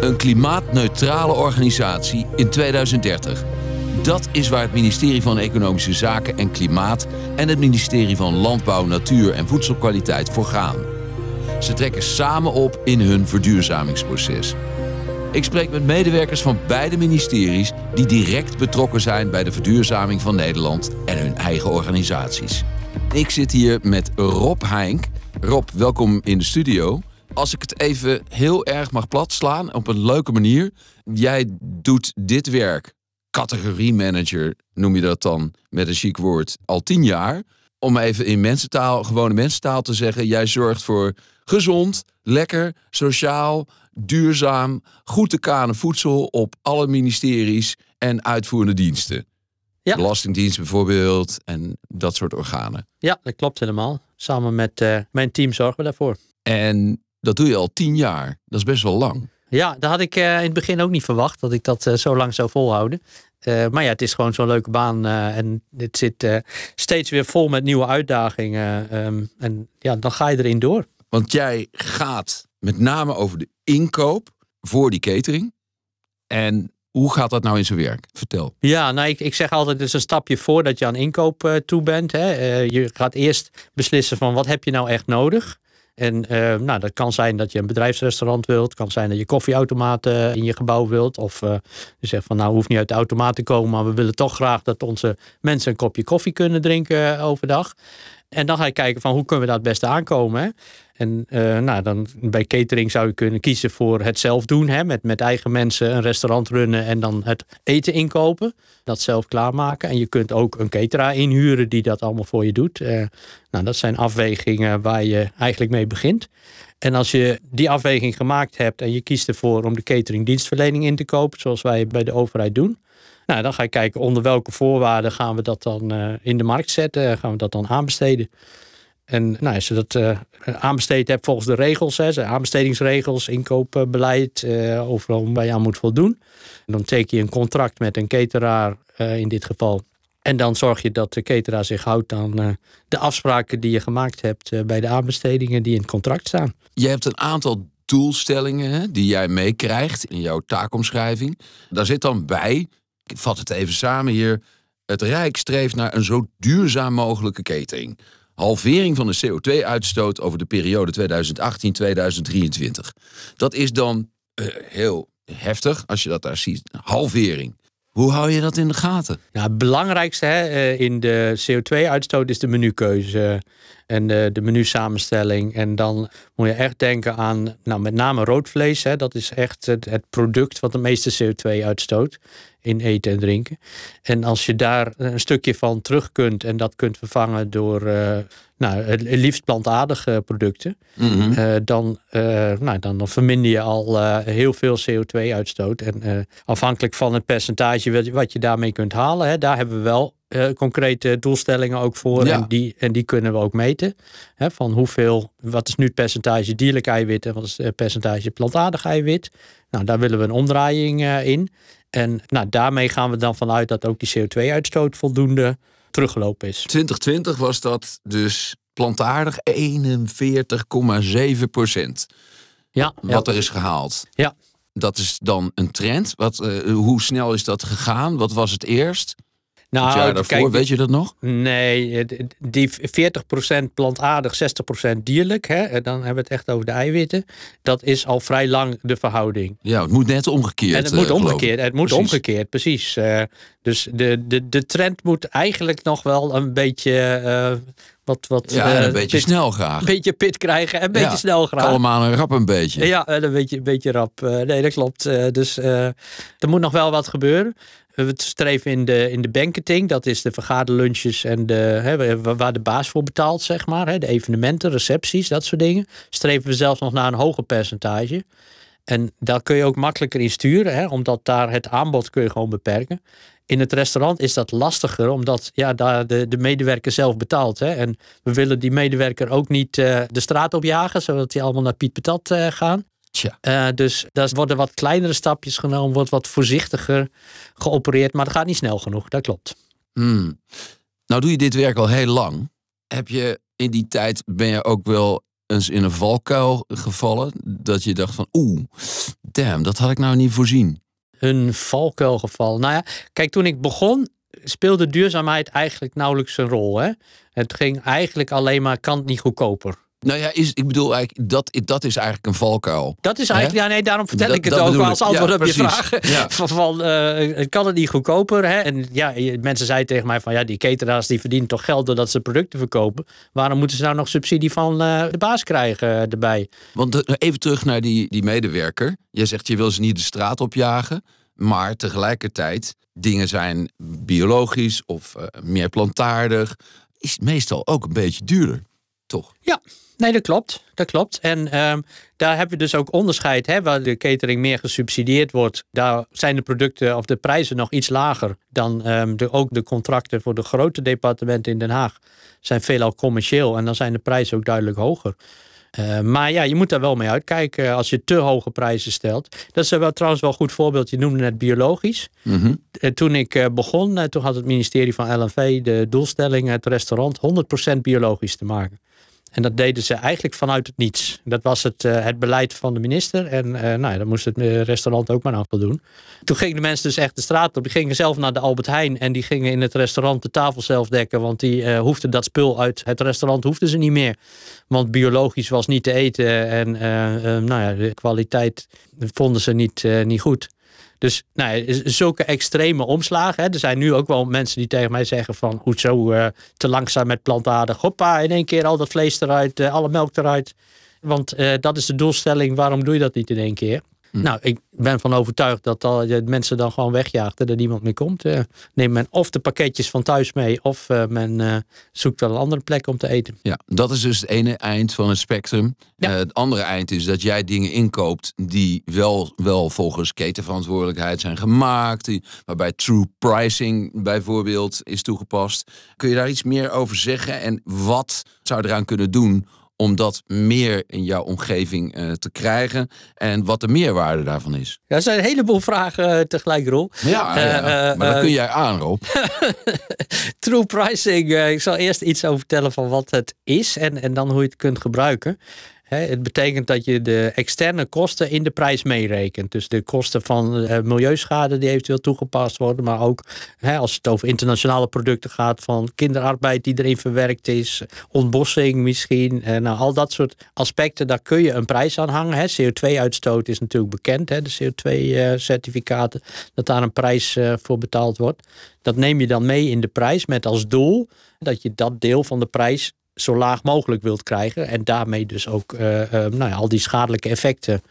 Een klimaatneutrale organisatie in 2030. Dat is waar het ministerie van Economische Zaken en Klimaat en het ministerie van Landbouw, Natuur en Voedselkwaliteit voor gaan. Ze trekken samen op in hun verduurzamingsproces. Ik spreek met medewerkers van beide ministeries die direct betrokken zijn bij de verduurzaming van Nederland en hun eigen organisaties. Ik zit hier met Rob Heink. Rob, welkom in de studio. Als ik het even heel erg mag platslaan op een leuke manier. Jij doet dit werk, categorie manager noem je dat dan met een chic woord, al tien jaar. Om even in mensentaal, gewone mensentaal te zeggen, jij zorgt voor gezond, lekker, sociaal, duurzaam, goed te kanen voedsel op alle ministeries en uitvoerende diensten. Ja. Belastingdienst bijvoorbeeld en dat soort organen. Ja, dat klopt helemaal. Samen met eh, mijn team zorgen we daarvoor. En dat doe je al tien jaar. Dat is best wel lang. Ja, dat had ik eh, in het begin ook niet verwacht dat ik dat eh, zo lang zou volhouden. Eh, maar ja, het is gewoon zo'n leuke baan en het zit steeds weer vol met nieuwe uitdagingen. ehm, en ja, dan ga je erin door. Want jij gaat met name over de inkoop voor die catering. En hoe gaat dat nou in zijn werk? Vertel. Ja, nou, ik, ik zeg altijd, het is een stapje voordat je aan inkoop toe bent. Hè. Je gaat eerst beslissen van wat heb je nou echt nodig. En eh, nou, dat kan zijn dat je een bedrijfsrestaurant wilt. Het kan zijn dat je koffieautomaten in je gebouw wilt. Of eh, je zegt van nou, hoeft niet uit de automaat te komen. Maar we willen toch graag dat onze mensen een kopje koffie kunnen drinken eh, overdag. En dan ga je kijken van hoe kunnen we daar het beste aankomen. En eh, nou, dan bij catering zou je kunnen kiezen voor het zelf doen. Hè? Met, met eigen mensen een restaurant runnen en dan het eten inkopen. Dat zelf klaarmaken. En je kunt ook een cateraar inhuren die dat allemaal voor je doet. Eh, nou, dat zijn afwegingen waar je eigenlijk mee begint. En als je die afweging gemaakt hebt en je kiest ervoor om de catering dienstverlening in te kopen, zoals wij bij de overheid doen. Nou, dan ga je kijken onder welke voorwaarden gaan we dat dan eh, in de markt zetten, gaan we dat dan aanbesteden. En nou, als je dat eh, aanbesteed hebt volgens de regels, hè, aanbestedingsregels, inkoopbeleid, eh, overal waar je aan moet voldoen. En dan teken je een contract met een cateraar in dit geval. En dan zorg je dat de cateraar zich houdt aan eh, de afspraken die je gemaakt hebt eh, bij de aanbestedingen die in het contract staan. Je hebt een aantal doelstellingen hè, die jij meekrijgt in jouw taakomschrijving. Daar zit dan bij, ik vat het even samen hier, het Rijk streeft naar een zo duurzaam mogelijke catering. Halvering van de CO2-uitstoot over de periode 2018-2023. Dat is dan eh, heel heftig als je dat daar ziet. Halvering. Hoe hou je dat in de gaten? Nou, het belangrijkste hè, eh, in de CO2-uitstoot is de menukeuze en de, de menusamenstelling. En dan moet je echt denken aan nou, met name rood vlees. Hè, dat is echt het, het product wat de meeste CO2 uitstoot in eten en drinken. En als je daar een stukje van terug kunt en dat kunt vervangen door eh, nou, het liefst plantaardige producten, Mhm. eh, dan, eh, nou, dan, verminder je al eh, heel veel CO2-uitstoot. En eh, afhankelijk van het percentage wat, je- wat je daarmee kunt halen, hè, daar hebben we wel eh, concrete doelstellingen ook voor. Ja. En, die, en die kunnen we ook meten. Hè, van hoeveel, wat is nu het percentage dierlijk eiwit en wat is het percentage plantaardig eiwit. Nou, daar willen we een omdraaiing eh, in. En nou, daarmee gaan we dan vanuit dat ook die CO2-uitstoot voldoende teruggelopen is. 2020 was dat dus plantaardig 41,7 procent. Ja, Wat ja. er is gehaald. Ja. Dat is dan een trend. Wat, eh, hoe snel is dat gegaan? Wat was het eerst? Nou, het jaar daarvoor, kijk, weet je dat nog? Nee, die 40% plantaardig, 60% dierlijk. Hè, en dan hebben we het echt over de eiwitten. Dat is al vrij lang de verhouding. Ja, het moet net omgekeerd. en het eh, moet ik. omgekeerd. Het moet Precies. omgekeerd, precies. Eh, dus de, de, de trend moet eigenlijk nog wel een beetje eh, wat, wat Ja, en eh, een beetje pit, snel graag. een beetje pit krijgen en een beetje Ja, snel graag. Allemaal een rap een beetje. Ja, en een beetje, een beetje rap. Eh, nee, dat klopt. Eh, dus eh, er moet nog wel wat gebeuren. We streven in de, in de banqueting, dat is de vergaderlunches en de, hè, wa- waar de baas voor betaalt, zeg maar. Hè, de evenementen, recepties, dat soort dingen. Streven we zelfs nog naar een hoger percentage. En daar kun je ook makkelijker in sturen, hè, omdat daar het aanbod kun je gewoon beperken. In het restaurant is dat lastiger, omdat ja, daar de, de medewerker zelf betaalt. Hè. En we willen die medewerker ook niet eh, de straat op jagen, zodat die allemaal naar Piet Patat eh, gaan. Eh, dus daar worden wat kleinere stapjes genomen, wordt wat voorzichtiger geopereerd, maar dat gaat niet snel genoeg, dat klopt. Hmm. Nou doe je dit werk al heel lang. Heb je in die tijd, ben je ook wel eens in een valkuil gevallen? Dat je dacht van, oeh, Damn, dat had ik nou niet voorzien. Een valkuilgeval. Nou ja, kijk, toen ik begon speelde duurzaamheid eigenlijk nauwelijks een rol. Hè? Het ging eigenlijk alleen maar, kan het niet goedkoper. Nou ja, is, ik bedoel, eigenlijk, dat, dat is eigenlijk een valkuil. Dat is eigenlijk, ja nee, daarom vertel dat, ik het ook als antwoord op je vraag. Ja. Van, van uh, kan het niet goedkoper? Hè? En ja, mensen zeiden tegen mij van, ja, die cateraars die verdienen toch geld doordat ze producten verkopen. Waarom moeten ze nou nog subsidie van uh, de baas krijgen uh, erbij? Want even terug naar die, die medewerker. Jij zegt, je wil ze niet de straat opjagen. Maar tegelijkertijd, dingen zijn biologisch of meer plantaardig. Is meestal ook een beetje duurder, toch? Ja, Nee, dat klopt. Dat klopt. En um, daar hebben we dus ook onderscheid. Hè, waar de catering meer gesubsidieerd wordt, daar zijn de producten of de prijzen nog iets lager dan um, de, ook de contracten voor de grote departementen in Den Haag. Zijn veelal commercieel en dan zijn de prijzen ook duidelijk hoger. Uh, maar ja, je moet daar wel mee uitkijken als je te hoge prijzen stelt. Dat is wel, trouwens wel een goed voorbeeld. Je noemde net biologisch. Mm -hmm. toen ik uh, begon, uh, toen had het ministerie van LNV de doelstelling het restaurant 100% biologisch te maken. En dat deden ze eigenlijk vanuit het niets. Dat was het, uh, het beleid van de minister. En uh, nou ja, dan moest het restaurant ook maar aan voldoen. Toen gingen de mensen dus echt de straat op. Die gingen zelf naar de Albert Heijn. En die gingen in het restaurant de tafel zelf dekken. Want die uh, hoefden dat spul uit het restaurant hoefden ze niet meer. Want biologisch was niet te eten. En nou ja, de kwaliteit vonden ze niet, niet goed. Dus nou, zulke extreme omslagen. Hè. Er zijn nu ook wel mensen die tegen mij zeggen van... hoe zo uh, te langzaam met plantaardig. Hoppa, in één keer al dat vlees eruit, uh, alle melk eruit. Want uh, dat is de doelstelling. Waarom doe je dat niet in één keer? Hm. Nou, ik ben van overtuigd dat al de mensen dan gewoon wegjaagt en er niemand meer komt. Uh, neemt men of de pakketjes van thuis mee, of uh, men uh, zoekt wel een andere plek om te eten. Ja, dat is dus het ene eind van het spectrum. Ja. het andere eind is dat jij dingen inkoopt die wel, wel volgens ketenverantwoordelijkheid zijn gemaakt. Die, waarbij true pricing bijvoorbeeld is toegepast. Kun je daar iets meer over zeggen? En wat zou eraan kunnen doen om dat meer in jouw omgeving uh, te krijgen en wat de meerwaarde daarvan is? Ja, er zijn een heleboel vragen uh, tegelijk, Rol. Ja, uh, ja. maar dat kun jij aan, Rob. True pricing, ik zal eerst iets over vertellen van wat het is en, en dan hoe je het kunt gebruiken het betekent dat je de externe kosten in de prijs meerekent. Dus de kosten van uh, milieuschade die eventueel toegepast worden. Maar ook als het over internationale producten gaat. Van kinderarbeid die erin verwerkt is. Ontbossing misschien. Nou, al dat soort aspecten. Daar kun je een prijs aan hangen. CO2-uitstoot is natuurlijk bekend. de CO2-certificaten. dat daar een prijs uh, voor betaald wordt. Dat neem je dan mee in de prijs met als doel. Dat je dat deel van de prijs zo laag mogelijk wilt krijgen. En daarmee dus ook uh, uh, nou ja, al die schadelijke effecten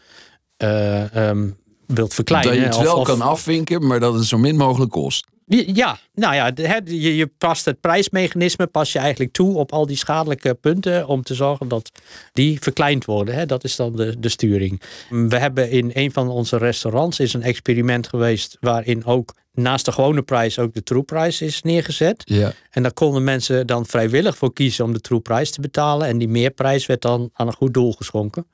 uh, um, wilt verkleinen. Dat je het wel of, kan afvinken, maar dat het zo min mogelijk kost. Ja, nou ja, je, je past het prijsmechanisme pas je eigenlijk toe op al die schadelijke punten om te zorgen dat die verkleind worden. Dat is dan de, de sturing. We hebben in een van onze restaurants is een experiment geweest waarin ook naast de gewone prijs ook de true price is neergezet. Ja. En daar konden mensen dan vrijwillig voor kiezen om de true price te betalen. En die meerprijs werd dan aan een goed doel geschonken.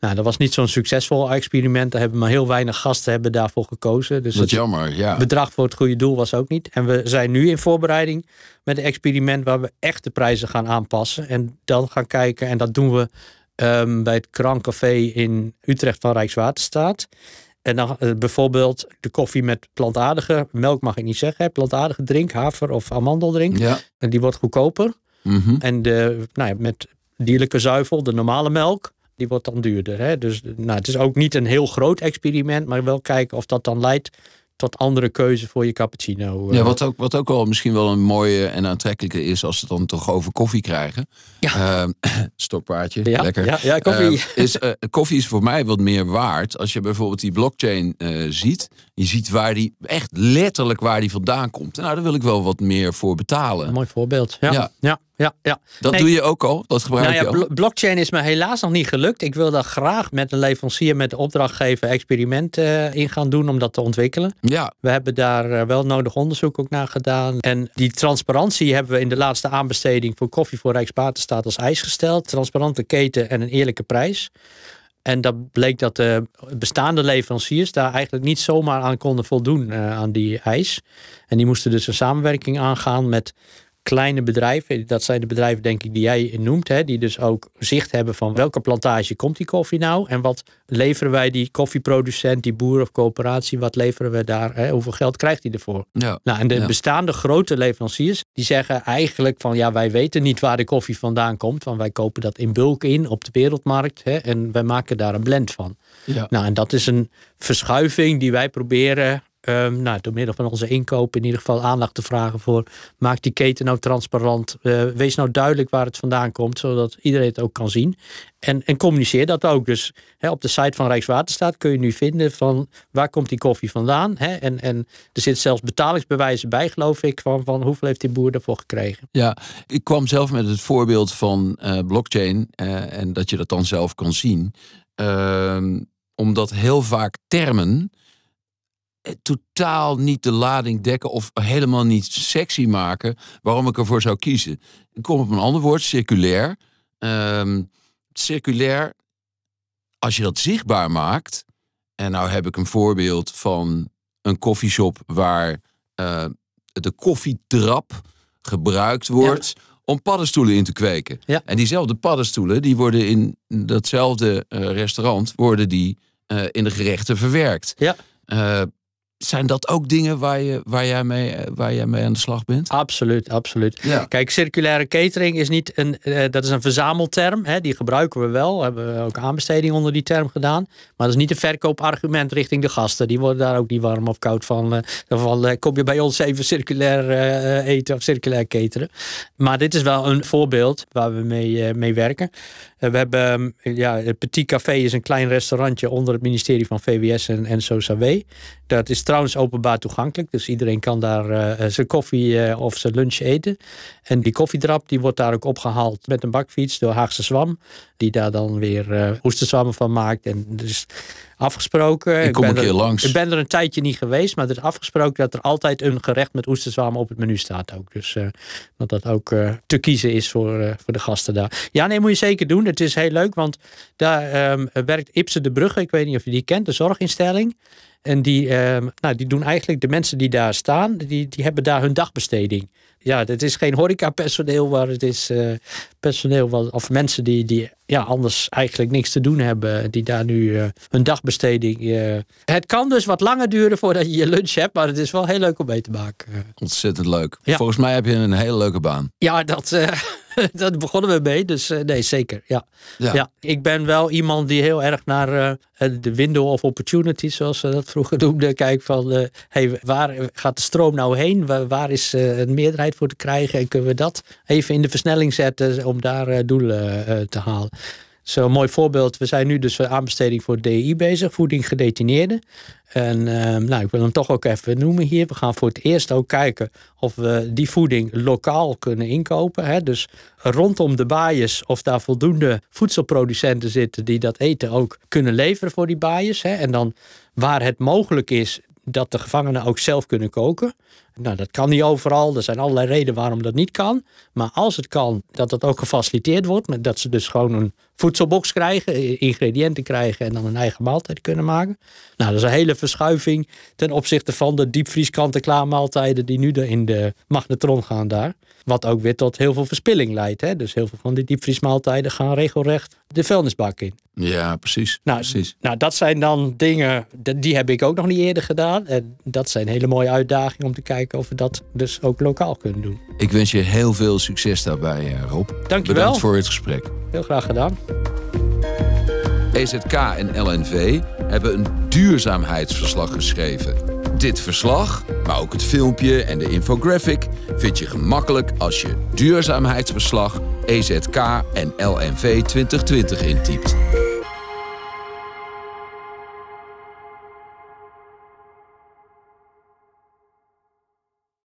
Nou, dat was niet zo'n succesvol experiment. Daar hebben maar heel weinig gasten hebben daarvoor gekozen. Dus dat is jammer, ja. bedrag voor het goede doel was ook niet. En we zijn nu in voorbereiding met een experiment waar we echt de prijzen gaan aanpassen. En dan gaan kijken, en dat doen we um, bij het Krancafé in Utrecht van Rijkswaterstaat. En dan uh, bijvoorbeeld de koffie met plantaardige, melk mag ik niet zeggen, plantaardige drink, haver of amandeldrink. Ja. En die wordt goedkoper. Mm -hmm. En de, nou ja, met dierlijke zuivel, de normale melk, die wordt dan duurder. Hè? Dus nou, het is ook niet een heel groot experiment, maar wel kijken of dat dan leidt tot andere keuze voor je cappuccino. Ja, wat ook, wat ook wel misschien wel een mooie en aantrekkelijke is als ze het dan toch over koffie krijgen. Ja. Uh, stokpaardje, ja, lekker. Ja, ja koffie. Uh, is, uh, koffie is voor mij wat meer waard als je bijvoorbeeld die blockchain ziet. Je ziet waar die, echt letterlijk waar die vandaan komt. Nou, daar wil ik wel wat meer voor betalen. Een mooi voorbeeld. Ja, ja. ja, ja, ja. Dat doe je ook al? Dat gebruik nou ja, je al? Blockchain is me helaas nog niet gelukt. Ik wil daar graag met een leverancier, met de opdrachtgever experimenten uh, in gaan doen om dat te ontwikkelen. Ja. We hebben daar uh, wel nodig onderzoek ook naar gedaan. En die transparantie hebben we in de laatste aanbesteding voor koffie voor Rijkswaterstaat als eis gesteld. Transparante keten en een eerlijke prijs. En dat bleek dat de bestaande leveranciers daar eigenlijk niet zomaar aan konden voldoen uh, aan die eis. En die moesten dus een samenwerking aangaan met kleine bedrijven, dat zijn de bedrijven denk ik die jij noemt, hè, die dus ook zicht hebben van welke plantage komt die koffie nou en wat leveren wij die koffieproducent, die boer of coöperatie, wat leveren we daar, hè, hoeveel geld krijgt hij ervoor? Ja. Nou, en de Ja. bestaande grote leveranciers, die zeggen eigenlijk van ja, wij weten niet waar de koffie vandaan komt, want wij kopen dat in bulk in op de wereldmarkt hè, en wij maken daar een blend van. Ja. Nou, en dat is een verschuiving die wij proberen, ehm, nou, door middel van onze inkoop in ieder geval aandacht te vragen voor. Maak die keten nou transparant. Eh, wees nou duidelijk waar het vandaan komt, zodat iedereen het ook kan zien. En, en communiceer dat ook. Dus op de site van Rijkswaterstaat kun je nu vinden van waar komt die koffie vandaan. En, en er zitten zelfs betalingsbewijzen bij, geloof ik, van, van hoeveel heeft die boer ervoor gekregen. Ja, ik kwam zelf met het voorbeeld van eh, blockchain eh, en dat je dat dan zelf kan zien. Ehm, omdat heel vaak termen totaal niet de lading dekken of helemaal niet sexy maken waarom ik ervoor zou kiezen. Ik kom op een ander woord, circulair. Ehm, circulair, als je dat zichtbaar maakt, en nou heb ik een voorbeeld van een koffieshop waar eh, de koffiedrap gebruikt wordt om paddenstoelen in te kweken. Ja. En diezelfde paddenstoelen, die worden in datzelfde eh, restaurant, worden die eh, in de gerechten verwerkt. Ja. Zijn dat ook dingen waar, je, waar, jij mee, eh, waar jij mee aan de slag bent? Absoluut, absoluut. Ja. Kijk, circulaire catering is niet een, eh, dat is een verzamelterm. Hè, die gebruiken we wel. Hebben we ook aanbesteding onder die term gedaan. Maar dat is niet een verkoopargument richting de gasten. Die worden daar ook niet warm of koud van. van eh, kom je bij ons even circulair eten of circulair cateren. Maar dit is wel een voorbeeld waar we mee, mee werken. We hebben, ehm, ja, het Petit Café is een klein restaurantje onder het ministerie van VWS en, en SOSAW. Dat is trouwens openbaar toegankelijk. Dus iedereen kan daar eh, zijn koffie eh, of zijn lunch eten. En die koffiedrap die wordt daar ook opgehaald met een bakfiets door Haagse Zwam. Die daar dan weer eh oesterzwammen van maakt. En dus afgesproken. Ik kom ben een keer er, langs. Ik ben er een tijdje niet geweest. Maar het is afgesproken dat er altijd een gerecht met oesterzwammen op het menu staat ook. Dus eh, dat dat ook eh, te kiezen is voor, eh, voor de gasten daar. Ja, nee, moet je zeker doen. Het is heel leuk, want daar ehm, werkt Ipse de Brugge. Ik weet niet of je die kent, de zorginstelling. En die, ehm, nou, die doen eigenlijk, de mensen die daar staan, die, die hebben daar hun dagbesteding. Ja, het is geen horecapersoneel, maar het is eh, personeel wat, of mensen die, die ja, anders eigenlijk niks te doen hebben, die daar nu eh, hun dagbesteding. eh, Het kan dus wat langer duren voordat je je lunch hebt, maar het is wel heel leuk om mee te maken. Ontzettend leuk. Ja. Volgens mij heb je een hele leuke baan. Ja, dat, dat begonnen we mee. Dus eh, nee, zeker. Ja. Ja. Ja. ik ben wel iemand die heel erg naar eh, de window of opportunity, zoals ze dat vroeger noemden, kijkt van eh, hey, waar gaat de stroom nou heen? Waar, waar is eh, een meerderheid voor te krijgen? En kunnen we dat even in de versnelling zetten om daar eh, doelen eh, te halen? Zo'n mooi voorbeeld. We zijn nu dus aanbesteding voor DI bezig, voeding gedetineerden. En ehm, nou, ik wil hem toch ook even noemen hier. We gaan voor het eerst ook kijken of we die voeding lokaal kunnen inkopen. Hè? Dus rondom de baaiers of daar voldoende voedselproducenten zitten die dat eten ook kunnen leveren voor die baaiers. En dan waar het mogelijk is dat de gevangenen ook zelf kunnen koken. Nou, dat kan niet overal. Er zijn allerlei redenen waarom dat niet kan. Maar als het kan, dat dat ook gefaciliteerd wordt. Dat ze dus gewoon een voedselbox krijgen, ingrediënten krijgen en dan een eigen maaltijd kunnen maken. Nou, dat is een hele verschuiving ten opzichte van de diepvries kant-en-klaar maaltijden die nu in de magnetron gaan daar. Wat ook weer tot heel veel verspilling leidt. Hè? Dus heel veel van die diepvriesmaaltijden gaan regelrecht de vuilnisbak in. Ja, precies. Nou, precies. nou, dat zijn dan dingen, die heb ik ook nog niet eerder gedaan. En dat zijn hele mooie uitdagingen om te kijken of we dat dus ook lokaal kunnen doen. Ik wens je heel veel succes daarbij, eh, Rob. Dankjewel. Bedankt voor het gesprek. Heel graag gedaan. EZK en LNV hebben een duurzaamheidsverslag geschreven. Dit verslag, maar ook het filmpje en de infographic vind je gemakkelijk als je duurzaamheidsverslag EZK en LNV 2020 intypt.